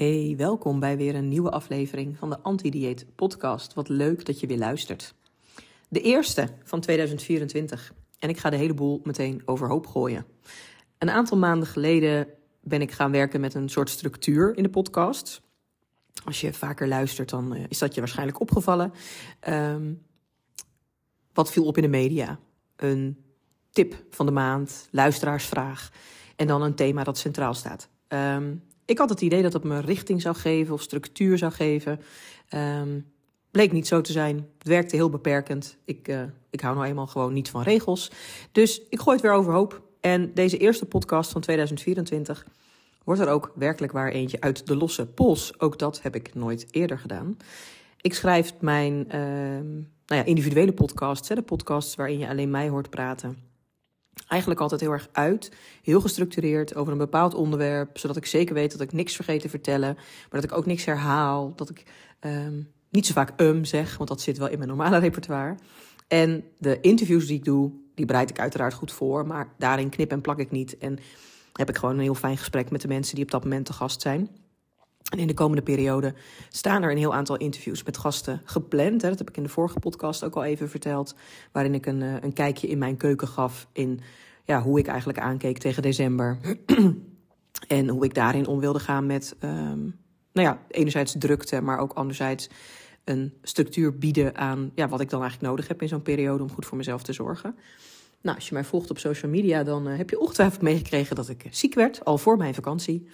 Hey, welkom bij weer een nieuwe aflevering van de Anti-Dieet Podcast. Wat leuk dat je weer luistert. De eerste van 2024. En ik ga de hele boel meteen overhoop gooien. Een aantal maanden geleden ben ik gaan werken met een soort structuur in de podcast. Als je vaker luistert, dan eh, is dat je waarschijnlijk opgevallen. Um, wat viel op in de media? Een tip van de maand, luisteraarsvraag en dan een thema dat centraal staat. Um, ik had het idee dat het me richting zou geven of structuur zou geven. Um, bleek niet zo te zijn. Het werkte heel beperkend. Ik, uh, ik hou nou eenmaal gewoon niet van regels. Dus ik gooi het weer overhoop. En deze eerste podcast van 2024 wordt er ook werkelijk waar eentje uit de losse pols. Ook dat heb ik nooit eerder gedaan. Ik schrijf mijn uh, nou ja, individuele podcasts, hè, de podcasts waarin je alleen mij hoort praten eigenlijk altijd heel erg uit. Heel gestructureerd over een bepaald onderwerp. Zodat ik zeker weet dat ik niks vergeet te vertellen. Maar dat ik ook niks herhaal. Dat ik um, niet zo vaak um zeg, want dat zit wel in mijn normale repertoire. En de interviews die ik doe, die bereid ik uiteraard goed voor. Maar daarin knip en plak ik niet. En heb ik gewoon een heel fijn gesprek met de mensen die op dat moment te gast zijn. En in de komende periode staan er een heel aantal interviews met gasten gepland. Hè. Dat heb ik in de vorige podcast ook al even verteld. Waarin ik een, eh, een kijkje in mijn keuken gaf in ja, hoe ik eigenlijk aankeek tegen december. en hoe ik daarin om wilde gaan met, um, nou ja, enerzijds drukte, maar ook anderzijds een structuur bieden aan ja, wat ik dan eigenlijk nodig heb in zo'n periode om goed voor mezelf te zorgen. Nou, als je mij volgt op social media, dan uh, heb je ongetwijfeld meegekregen dat ik ziek werd, al voor mijn vakantie.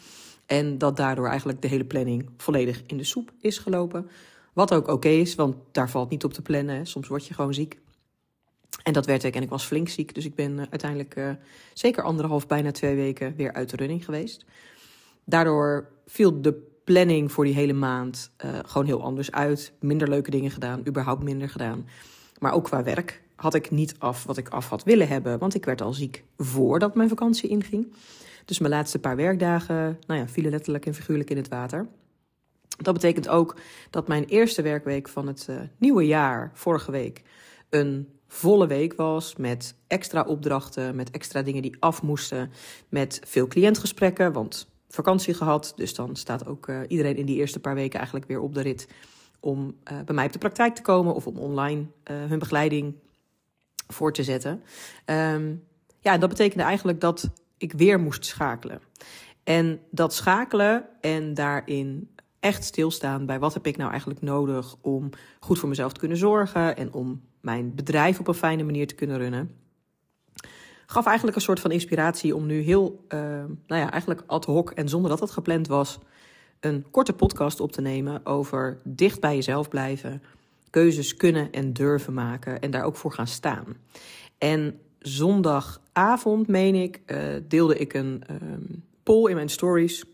En dat daardoor eigenlijk de hele planning volledig in de soep is gelopen. Wat ook oké is, want daar valt niet op te plannen. Soms word je gewoon ziek. En dat werd ik en ik was flink ziek. Dus ik ben uh, uiteindelijk uh, zeker anderhalf, bijna twee weken weer uit de running geweest. Daardoor viel de planning voor die hele maand uh, gewoon heel anders uit. Minder leuke dingen gedaan, überhaupt minder gedaan. Maar ook qua werk had ik niet af wat ik af had willen hebben. Want ik werd al ziek voordat mijn vakantie inging. Dus mijn laatste paar werkdagen nou ja, vielen letterlijk en figuurlijk in het water. Dat betekent ook dat mijn eerste werkweek van het uh, nieuwe jaar, vorige week, een volle week was met extra opdrachten, met extra dingen die af moesten, met veel cliëntgesprekken, want vakantie gehad. Dus dan staat ook uh, iedereen in die eerste paar weken eigenlijk weer op de rit om uh, bij mij op de praktijk te komen of om online hun begeleiding voor te zetten. Um, ja, dat betekende eigenlijk dat ik weer moest schakelen. En dat schakelen en daarin echt stilstaan bij wat heb ik nou eigenlijk nodig om goed voor mezelf te kunnen zorgen en om mijn bedrijf op een fijne manier te kunnen runnen. Gaf eigenlijk een soort van inspiratie om nu heel, uh, nou ja, eigenlijk ad hoc en zonder dat het gepland was, een korte podcast op te nemen over dicht bij jezelf blijven, keuzes kunnen en durven maken en daar ook voor gaan staan. En zondagavond, meen ik, uh, deelde ik een um, poll in mijn stories.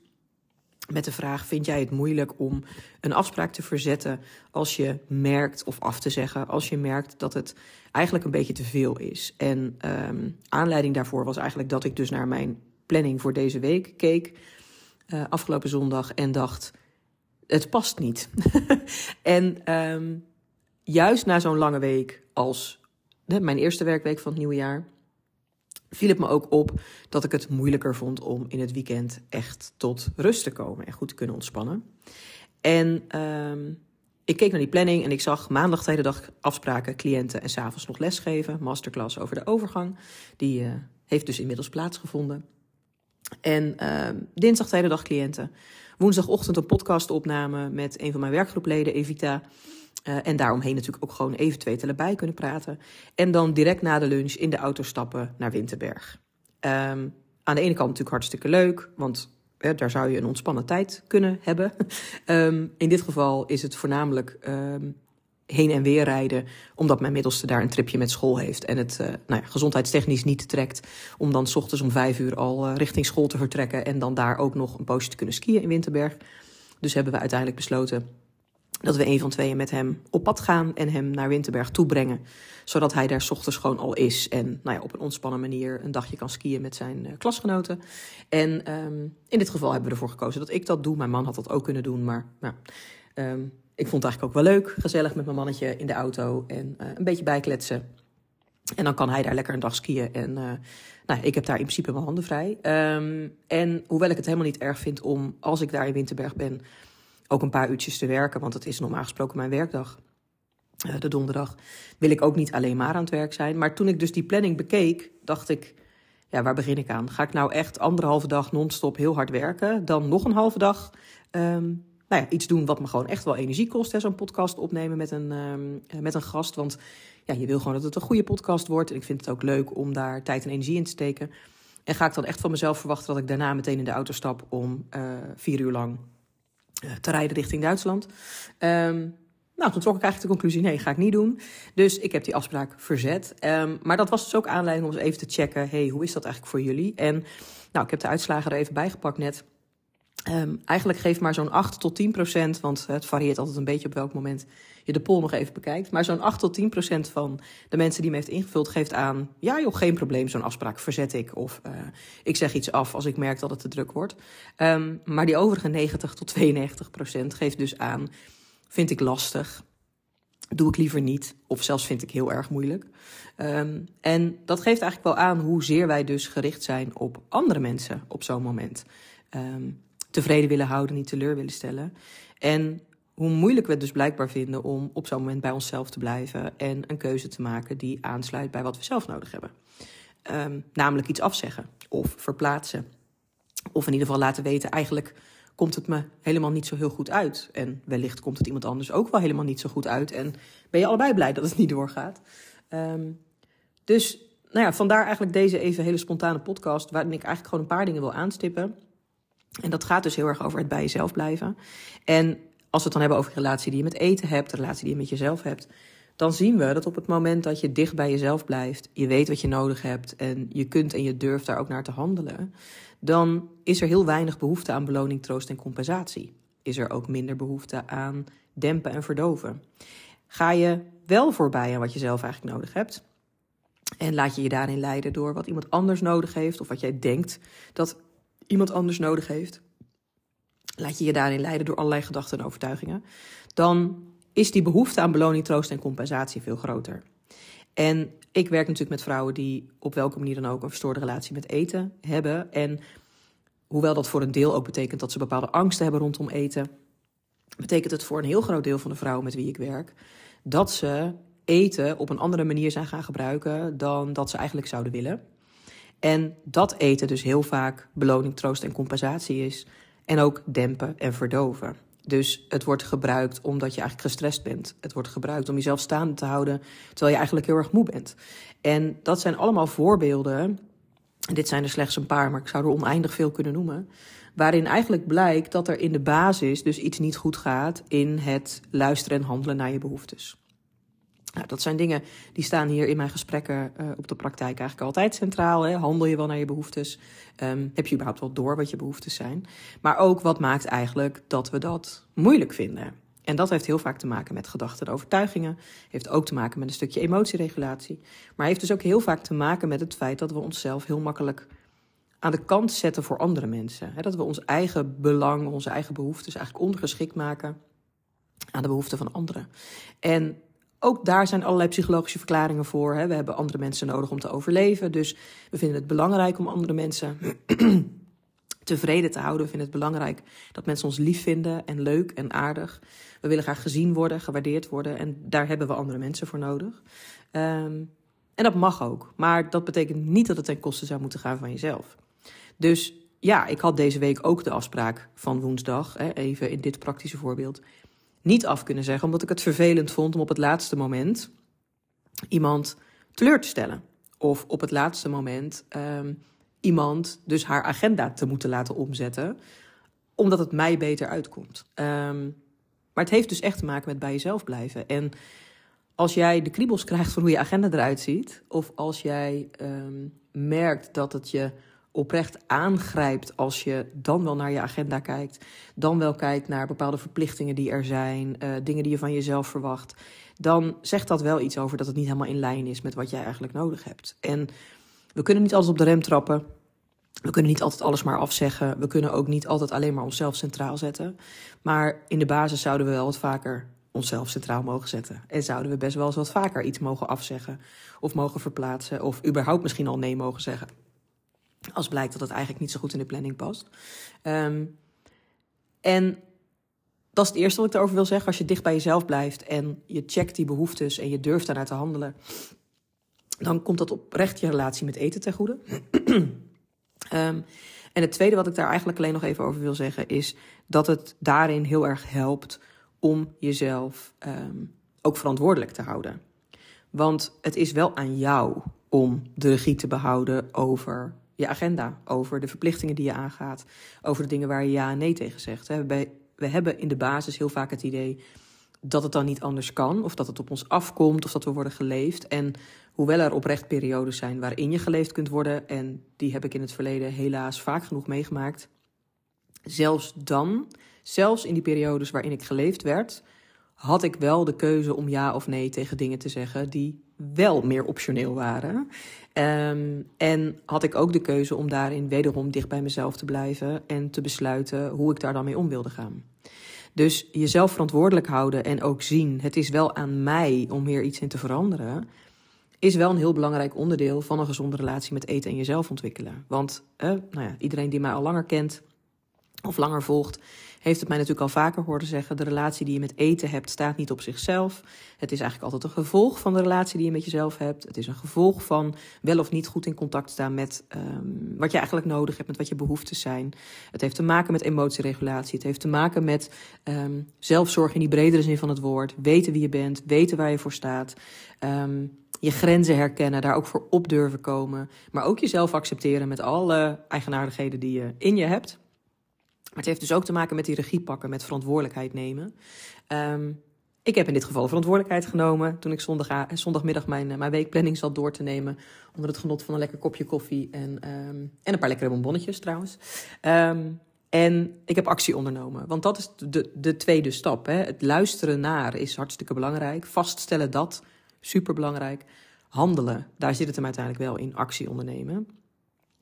Met de vraag: Vind jij het moeilijk om een afspraak te verzetten als je merkt, of af te zeggen, als je merkt dat het eigenlijk een beetje te veel is? En um, aanleiding daarvoor was eigenlijk dat ik dus naar mijn planning voor deze week keek, uh, afgelopen zondag, en dacht: Het past niet. en um, juist na zo'n lange week als mijn eerste werkweek van het nieuwe jaar, viel het me ook op dat ik het moeilijker vond om in het weekend echt tot rust te komen en goed te kunnen ontspannen. En um, ik keek naar die planning en ik zag maandag de hele dag afspraken, cliënten en s'avonds nog lesgeven. Masterclass over de overgang. Die uh, heeft dus inmiddels plaatsgevonden. En uh, dinsdag de hele dag cliënten. Woensdagochtend een podcastopname met een van mijn werkgroepleden, Evita. Uh, en daaromheen natuurlijk ook gewoon even twee tellen bij kunnen praten. En dan direct na de lunch in de auto stappen naar Winterberg. Um, aan de ene kant natuurlijk hartstikke leuk, want daar zou je een ontspannen tijd kunnen hebben. um, in dit geval is het voornamelijk um, heen en weer rijden, omdat mijn middelste daar een tripje met school heeft en het uh, nou ja, gezondheidstechnisch niet trekt om dan s ochtends om vijf uur al uh, richting school te vertrekken en dan daar ook nog een poosje te kunnen skiën in Winterberg. Dus hebben we uiteindelijk besloten dat we een van tweeën met hem op pad gaan en hem naar Winterberg toe brengen. Zodat hij daar ochtends gewoon al is. En nou ja, op een ontspannen manier een dagje kan skiën met zijn uh, klasgenoten. En um, in dit geval hebben we ervoor gekozen dat ik dat doe. Mijn man had dat ook kunnen doen, maar nou, um, ik vond het eigenlijk ook wel leuk. Gezellig met mijn mannetje in de auto en uh, een beetje bijkletsen. En dan kan hij daar lekker een dag skiën. En uh, nou, ik heb daar in principe mijn handen vrij. Um, en hoewel ik het helemaal niet erg vind om, als ik daar in Winterberg ben ook een paar uurtjes te werken, want het is normaal gesproken mijn werkdag. Uh, de donderdag wil ik ook niet alleen maar aan het werk zijn. Maar toen ik dus die planning bekeek, dacht ik, ja, waar begin ik aan? Ga ik nou echt anderhalve dag non-stop heel hard werken, dan nog een halve dag um, nou ja, iets doen wat me gewoon echt wel energie kost. Zo'n podcast opnemen met een, um, met een gast. Want ja, je wil gewoon dat het een goede podcast wordt. En ik vind het ook leuk om daar tijd en energie in te steken. En ga ik dan echt van mezelf verwachten dat ik daarna meteen in de auto stap om uh, vier uur lang te rijden richting Duitsland. Um, nou, toen trok ik eigenlijk de conclusie: nee, ga ik niet doen. Dus ik heb die afspraak verzet. Um, maar dat was dus ook aanleiding om eens even te checken: hey, hoe is dat eigenlijk voor jullie? En nou, ik heb de uitslagen er even bijgepakt net. Um, eigenlijk geeft maar zo'n 8 tot 10 procent, want het varieert altijd een beetje op welk moment je de poll nog even bekijkt. Maar zo'n 8 tot 10 procent van de mensen die me heeft ingevuld geeft aan: ja, joh, geen probleem, zo'n afspraak verzet ik. Of uh, ik zeg iets af als ik merk dat het te druk wordt. Um, maar die overige 90 tot 92 procent geeft dus aan: vind ik lastig. Doe ik liever niet, of zelfs vind ik heel erg moeilijk. Um, en dat geeft eigenlijk wel aan hoezeer wij dus gericht zijn op andere mensen op zo'n moment. Um, tevreden willen houden, niet teleur willen stellen. En hoe moeilijk we het dus blijkbaar vinden om op zo'n moment bij onszelf te blijven en een keuze te maken die aansluit bij wat we zelf nodig hebben. Um, namelijk iets afzeggen of verplaatsen. Of in ieder geval laten weten, eigenlijk komt het me helemaal niet zo heel goed uit. En wellicht komt het iemand anders ook wel helemaal niet zo goed uit. En ben je allebei blij dat het niet doorgaat. Um, dus nou ja, vandaar eigenlijk deze even hele spontane podcast, waarin ik eigenlijk gewoon een paar dingen wil aanstippen. En dat gaat dus heel erg over het bij jezelf blijven. En als we het dan hebben over de relatie die je met eten hebt, de relatie die je met jezelf hebt, dan zien we dat op het moment dat je dicht bij jezelf blijft, je weet wat je nodig hebt en je kunt en je durft daar ook naar te handelen, dan is er heel weinig behoefte aan beloning, troost en compensatie. Is er ook minder behoefte aan dempen en verdoven. Ga je wel voorbij aan wat je zelf eigenlijk nodig hebt, en laat je je daarin leiden door wat iemand anders nodig heeft of wat jij denkt dat iemand anders nodig heeft, laat je je daarin leiden door allerlei gedachten en overtuigingen, dan is die behoefte aan beloning, troost en compensatie veel groter. En ik werk natuurlijk met vrouwen die op welke manier dan ook een verstoorde relatie met eten hebben. En hoewel dat voor een deel ook betekent dat ze bepaalde angsten hebben rondom eten, betekent het voor een heel groot deel van de vrouwen met wie ik werk dat ze eten op een andere manier zijn gaan gebruiken dan dat ze eigenlijk zouden willen. En dat eten dus heel vaak beloning, troost en compensatie is. En ook dempen en verdoven. Dus het wordt gebruikt omdat je eigenlijk gestrest bent. Het wordt gebruikt om jezelf staande te houden terwijl je eigenlijk heel erg moe bent. En dat zijn allemaal voorbeelden. Dit zijn er slechts een paar, maar ik zou er oneindig veel kunnen noemen. Waarin eigenlijk blijkt dat er in de basis dus iets niet goed gaat in het luisteren en handelen naar je behoeftes. Nou, dat zijn dingen die staan hier in mijn gesprekken uh, op de praktijk eigenlijk altijd centraal. Hè? Handel je wel naar je behoeftes? Um, heb je überhaupt wel door wat je behoeftes zijn? Maar ook wat maakt eigenlijk dat we dat moeilijk vinden? En dat heeft heel vaak te maken met gedachten en overtuigingen. Heeft ook te maken met een stukje emotieregulatie. Maar heeft dus ook heel vaak te maken met het feit dat we onszelf heel makkelijk aan de kant zetten voor andere mensen. Dat we ons eigen belang, onze eigen behoeftes eigenlijk ondergeschikt maken aan de behoeften van anderen. En ook daar zijn allerlei psychologische verklaringen voor. Hè. We hebben andere mensen nodig om te overleven. Dus we vinden het belangrijk om andere mensen tevreden te houden. We vinden het belangrijk dat mensen ons lief vinden en leuk en aardig. We willen graag gezien worden, gewaardeerd worden. En daar hebben we andere mensen voor nodig. Um, en dat mag ook. Maar dat betekent niet dat het ten koste zou moeten gaan van jezelf. Dus ja, ik had deze week ook de afspraak van woensdag. Hè, even in dit praktische voorbeeld niet af kunnen zeggen, omdat ik het vervelend vond om op het laatste moment iemand teleur te stellen. Of op het laatste moment um, iemand dus haar agenda te moeten laten omzetten, omdat het mij beter uitkomt. Um, maar het heeft dus echt te maken met bij jezelf blijven. En als jij de kriebels krijgt van hoe je agenda eruit ziet, of als jij um, merkt dat het je oprecht aangrijpt als je dan wel naar je agenda kijkt, dan wel kijkt naar bepaalde verplichtingen die er zijn, uh, dingen die je van jezelf verwacht, dan zegt dat wel iets over dat het niet helemaal in lijn is met wat jij eigenlijk nodig hebt. En we kunnen niet altijd op de rem trappen. We kunnen niet altijd alles maar afzeggen. We kunnen ook niet altijd alleen maar onszelf centraal zetten. Maar in de basis zouden we wel wat vaker onszelf centraal mogen zetten. En zouden we best wel eens wat vaker iets mogen afzeggen. Of mogen verplaatsen. Of überhaupt misschien al nee mogen zeggen. Als blijkt dat het eigenlijk niet zo goed in de planning past. Um, en dat is het eerste wat ik erover wil zeggen. Als je dicht bij jezelf blijft en je checkt die behoeftes en je durft daarnaar te handelen, dan komt dat oprecht je relatie met eten ten goede. um, en het tweede wat ik daar eigenlijk alleen nog even over wil zeggen, is dat het daarin heel erg helpt om jezelf um, ook verantwoordelijk te houden. Want het is wel aan jou om de regie te behouden over je agenda, over de verplichtingen die je aangaat, over de dingen waar je ja en nee tegen zegt. We hebben in de basis heel vaak het idee dat het dan niet anders kan, of dat het op ons afkomt, of dat we worden geleefd. En hoewel er oprecht periodes zijn waarin je geleefd kunt worden, en die heb ik in het verleden helaas vaak genoeg meegemaakt, zelfs dan, zelfs in die periodes waarin ik geleefd werd, had ik wel de keuze om ja of nee tegen dingen te zeggen die wel meer optioneel waren. Um, en had ik ook de keuze om daarin wederom dicht bij mezelf te blijven en te besluiten hoe ik daar dan mee om wilde gaan. Dus jezelf verantwoordelijk houden en ook zien, het is wel aan mij om hier iets in te veranderen, is wel een heel belangrijk onderdeel van een gezonde relatie met eten en jezelf ontwikkelen. Want eh, nou ja, iedereen die mij al langer kent of langer volgt, heeft het mij natuurlijk al vaker horen zeggen: de relatie die je met eten hebt staat niet op zichzelf. Het is eigenlijk altijd een gevolg van de relatie die je met jezelf hebt. Het is een gevolg van wel of niet goed in contact staan met um, wat je eigenlijk nodig hebt, met wat je behoeftes zijn. Het heeft te maken met emotieregulatie. Het heeft te maken met um, zelfzorg in die bredere zin van het woord. Weten wie je bent, weten waar je voor staat. Um, je grenzen herkennen, daar ook voor op durven komen. Maar ook jezelf accepteren met alle eigenaardigheden die je in je hebt. Maar het heeft dus ook te maken met die regie pakken, met verantwoordelijkheid nemen. Um, ik heb in dit geval verantwoordelijkheid genomen toen ik zondag, zondagmiddag mijn, eh, mijn weekplanning zat door te nemen. Onder het genot van een lekker kopje koffie en, um, en een paar lekkere bonbonnetjes trouwens. Um, en ik heb actie ondernomen. Want dat is de, de tweede stap. Hè. Het luisteren naar is hartstikke belangrijk. Vaststellen dat, super belangrijk. Handelen, daar zit het hem uiteindelijk wel in. Actie ondernemen.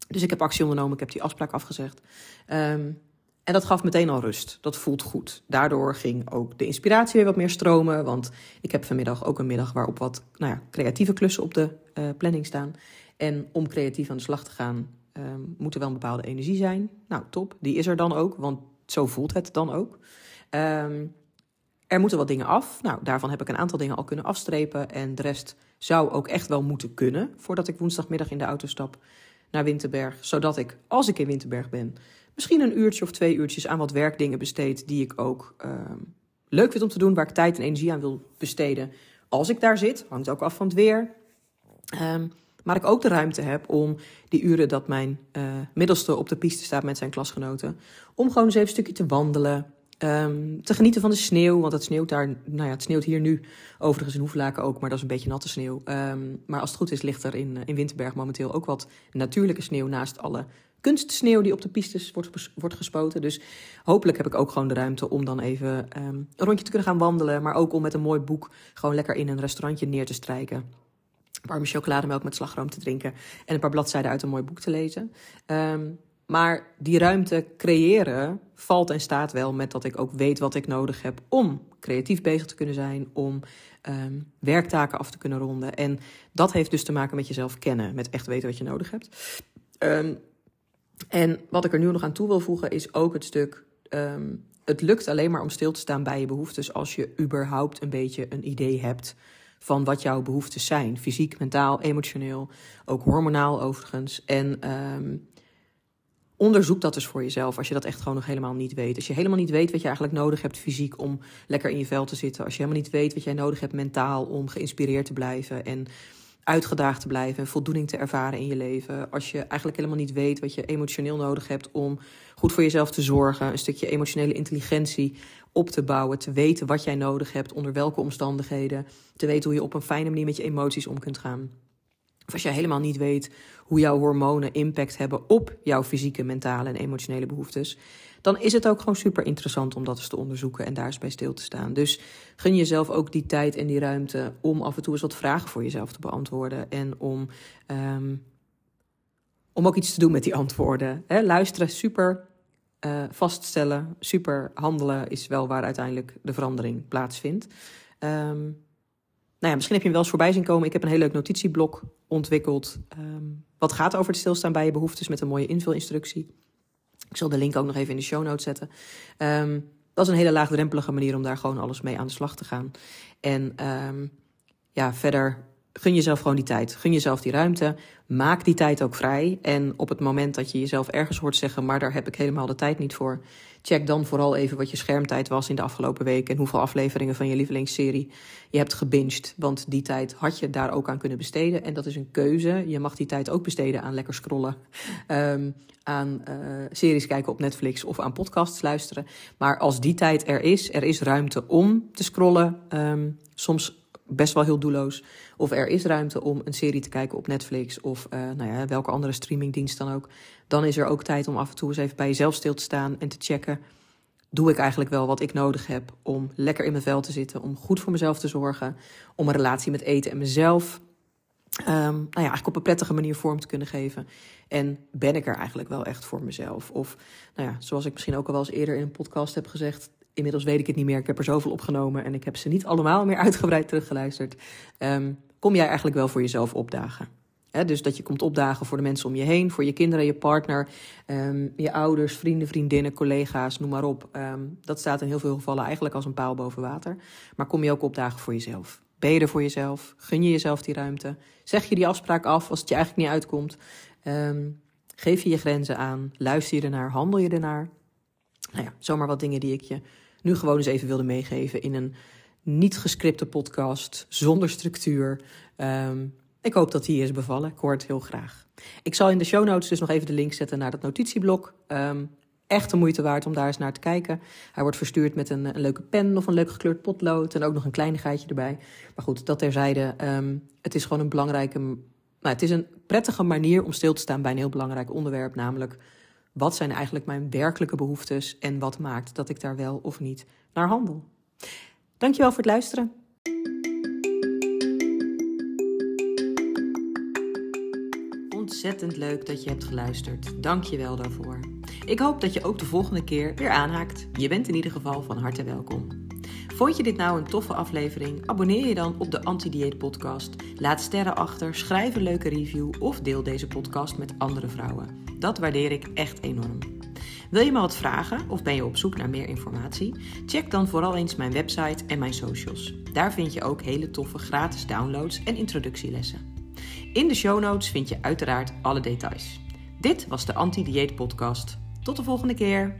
Dus ik heb actie ondernomen, ik heb die afspraak afgezegd. En dat gaf meteen al rust. Dat voelt goed. Daardoor ging ook de inspiratie weer wat meer stromen. Want ik heb vanmiddag ook een middag waarop wat nou ja, creatieve klussen op de uh, planning staan. En om creatief aan de slag te gaan, um, moet er wel een bepaalde energie zijn. Nou, top. Die is er dan ook, want zo voelt het dan ook. Um, er moeten wat dingen af. Nou, daarvan heb ik een aantal dingen al kunnen afstrepen. En de rest zou ook echt wel moeten kunnen. Voordat ik woensdagmiddag in de auto stap naar Winterberg. Zodat ik, als ik in Winterberg ben, misschien een uurtje of twee uurtjes aan wat werkdingen besteed die ik ook uh, leuk vind om te doen, waar ik tijd en energie aan wil besteden. Als ik daar zit, hangt ook af van het weer. Um, maar ik ook de ruimte heb om die uren dat mijn uh, middelste op de piste staat met zijn klasgenoten, om gewoon eens even een stukje te wandelen. Um, te genieten van de sneeuw, want het sneeuwt daar. Nou ja, het sneeuwt hier nu overigens in Hoeflaken ook, maar dat is een beetje natte sneeuw. Maar als het goed is, ligt er in, in Winterberg momenteel ook wat natuurlijke sneeuw naast alle kunstsneeuw die op de pistes wordt, wordt gespoten. Dus hopelijk heb ik ook gewoon de ruimte om dan even um, een rondje te kunnen gaan wandelen. Maar ook om met een mooi boek gewoon lekker in een restaurantje neer te strijken. Warme chocolademelk met slagroom te drinken. En een paar bladzijden uit een mooi boek te lezen. Um, maar die ruimte creëren valt en staat wel met dat ik ook weet wat ik nodig heb om creatief bezig te kunnen zijn, om um, werktaken af te kunnen ronden. En dat heeft dus te maken met jezelf kennen, met echt weten wat je nodig hebt. En wat ik er nu nog aan toe wil voegen is ook het stuk. Um, het lukt alleen maar om stil te staan bij je behoeftes als je überhaupt een beetje een idee hebt van wat jouw behoeftes zijn. Fysiek, mentaal, emotioneel, ook hormonaal overigens. En um, onderzoek dat dus voor jezelf als je dat echt gewoon nog helemaal niet weet. Als je helemaal niet weet wat je eigenlijk nodig hebt fysiek om lekker in je vel te zitten. Als je helemaal niet weet wat jij nodig hebt mentaal om geïnspireerd te blijven en uitgedaagd te blijven en voldoening te ervaren in je leven. Als je eigenlijk helemaal niet weet wat je emotioneel nodig hebt om goed voor jezelf te zorgen, een stukje emotionele intelligentie op te bouwen, te weten wat jij nodig hebt, onder welke omstandigheden, te weten hoe je op een fijne manier met je emoties om kunt gaan. Of als je helemaal niet weet hoe jouw hormonen impact hebben op jouw fysieke, mentale en emotionele behoeftes, dan is het ook gewoon super interessant om dat eens te onderzoeken en daar eens bij stil te staan. Dus gun jezelf ook die tijd en die ruimte om af en toe eens wat vragen voor jezelf te beantwoorden en om, ehm, om ook iets te doen met die antwoorden. luisteren, super. Uh, vaststellen, super. Handelen is wel waar uiteindelijk de verandering plaatsvindt. Um, nou ja, misschien heb je hem wel eens voorbij zien komen. Ik heb een heel leuk notitieblok ontwikkeld. Um, wat gaat over het stilstaan bij je behoeftes met een mooie invulinstructie. Ik zal de link ook nog even in de show notes zetten. Um, dat is een hele laagdrempelige manier om daar gewoon alles mee aan de slag te gaan. En um, ja, verder gun jezelf gewoon die tijd. Gun jezelf die ruimte. Maak die tijd ook vrij. En op het moment dat je jezelf ergens hoort zeggen, maar daar heb ik helemaal de tijd niet voor. Check dan vooral even wat je schermtijd was in de afgelopen week en hoeveel afleveringen van je lievelingsserie je hebt gebinged. Want die tijd had je daar ook aan kunnen besteden. En dat is een keuze. Je mag die tijd ook besteden aan lekker scrollen, um, aan uh, series kijken op Netflix of aan podcasts luisteren. Maar als die tijd er is, er is ruimte om te scrollen. Um, soms best wel heel doelloos. Of er is ruimte om een serie te kijken op Netflix of uh, nou ja, welke andere streamingdienst dan ook. Dan is er ook tijd om af en toe eens even bij jezelf stil te staan en te checken. Doe ik eigenlijk wel wat ik nodig heb om lekker in mijn vel te zitten, om goed voor mezelf te zorgen, om een relatie met eten en mezelf um, nou ja, eigenlijk op een prettige manier vorm te kunnen geven. En ben ik er eigenlijk wel echt voor mezelf? Of, nou ja, zoals ik misschien ook al wel eens eerder in een podcast heb gezegd, inmiddels weet ik het niet meer. Ik heb er zoveel opgenomen en ik heb ze niet allemaal meer uitgebreid teruggeluisterd. Um, kom jij eigenlijk wel voor jezelf opdagen? dus dat je komt opdagen voor de mensen om je heen, voor je kinderen, je partner, um, je ouders, vrienden, vriendinnen, collega's, noem maar op. Um, dat staat in heel veel gevallen eigenlijk als een paal boven water. Maar kom je ook opdagen voor jezelf? Ben je er voor jezelf? Gun je jezelf die ruimte? Zeg je die afspraak af als het je eigenlijk niet uitkomt? Geef je je grenzen aan? Luister je ernaar? Handel je ernaar? Nou ja, zomaar wat dingen die ik je nu gewoon eens even wilde meegeven in een niet gescripte podcast, zonder structuur. Um, ik hoop dat die is bevallen. Ik hoor het heel graag. Ik zal in de show notes dus nog even de link zetten naar dat notitieblok. Um, echt de moeite waard om daar eens naar te kijken. Hij wordt verstuurd met een, leuke pen of een leuk gekleurd potlood en ook nog een kleinigheidje erbij. Maar goed, dat terzijde. Um, het is gewoon een belangrijke. Nou, het is een prettige manier om stil te staan bij een heel belangrijk onderwerp, namelijk wat zijn eigenlijk mijn werkelijke behoeftes en wat maakt dat ik daar wel of niet naar handel. Dankjewel voor het luisteren. Ontzettend leuk dat je hebt geluisterd. Dank je wel daarvoor. Ik hoop dat je ook de volgende keer weer aanhaakt. Je bent in ieder geval van harte welkom. Vond je dit nou een toffe aflevering? Abonneer je dan op de Anti-Dieet Podcast. Laat sterren achter, schrijf een leuke review of deel deze podcast met andere vrouwen. Dat waardeer ik echt enorm. Wil je me wat vragen of ben je op zoek naar meer informatie? Check dan vooral eens mijn website en mijn socials. Daar vind je ook hele toffe gratis downloads en introductielessen. In de show notes vind je uiteraard alle details. Dit was de Anti-Dieet Podcast. Tot de volgende keer.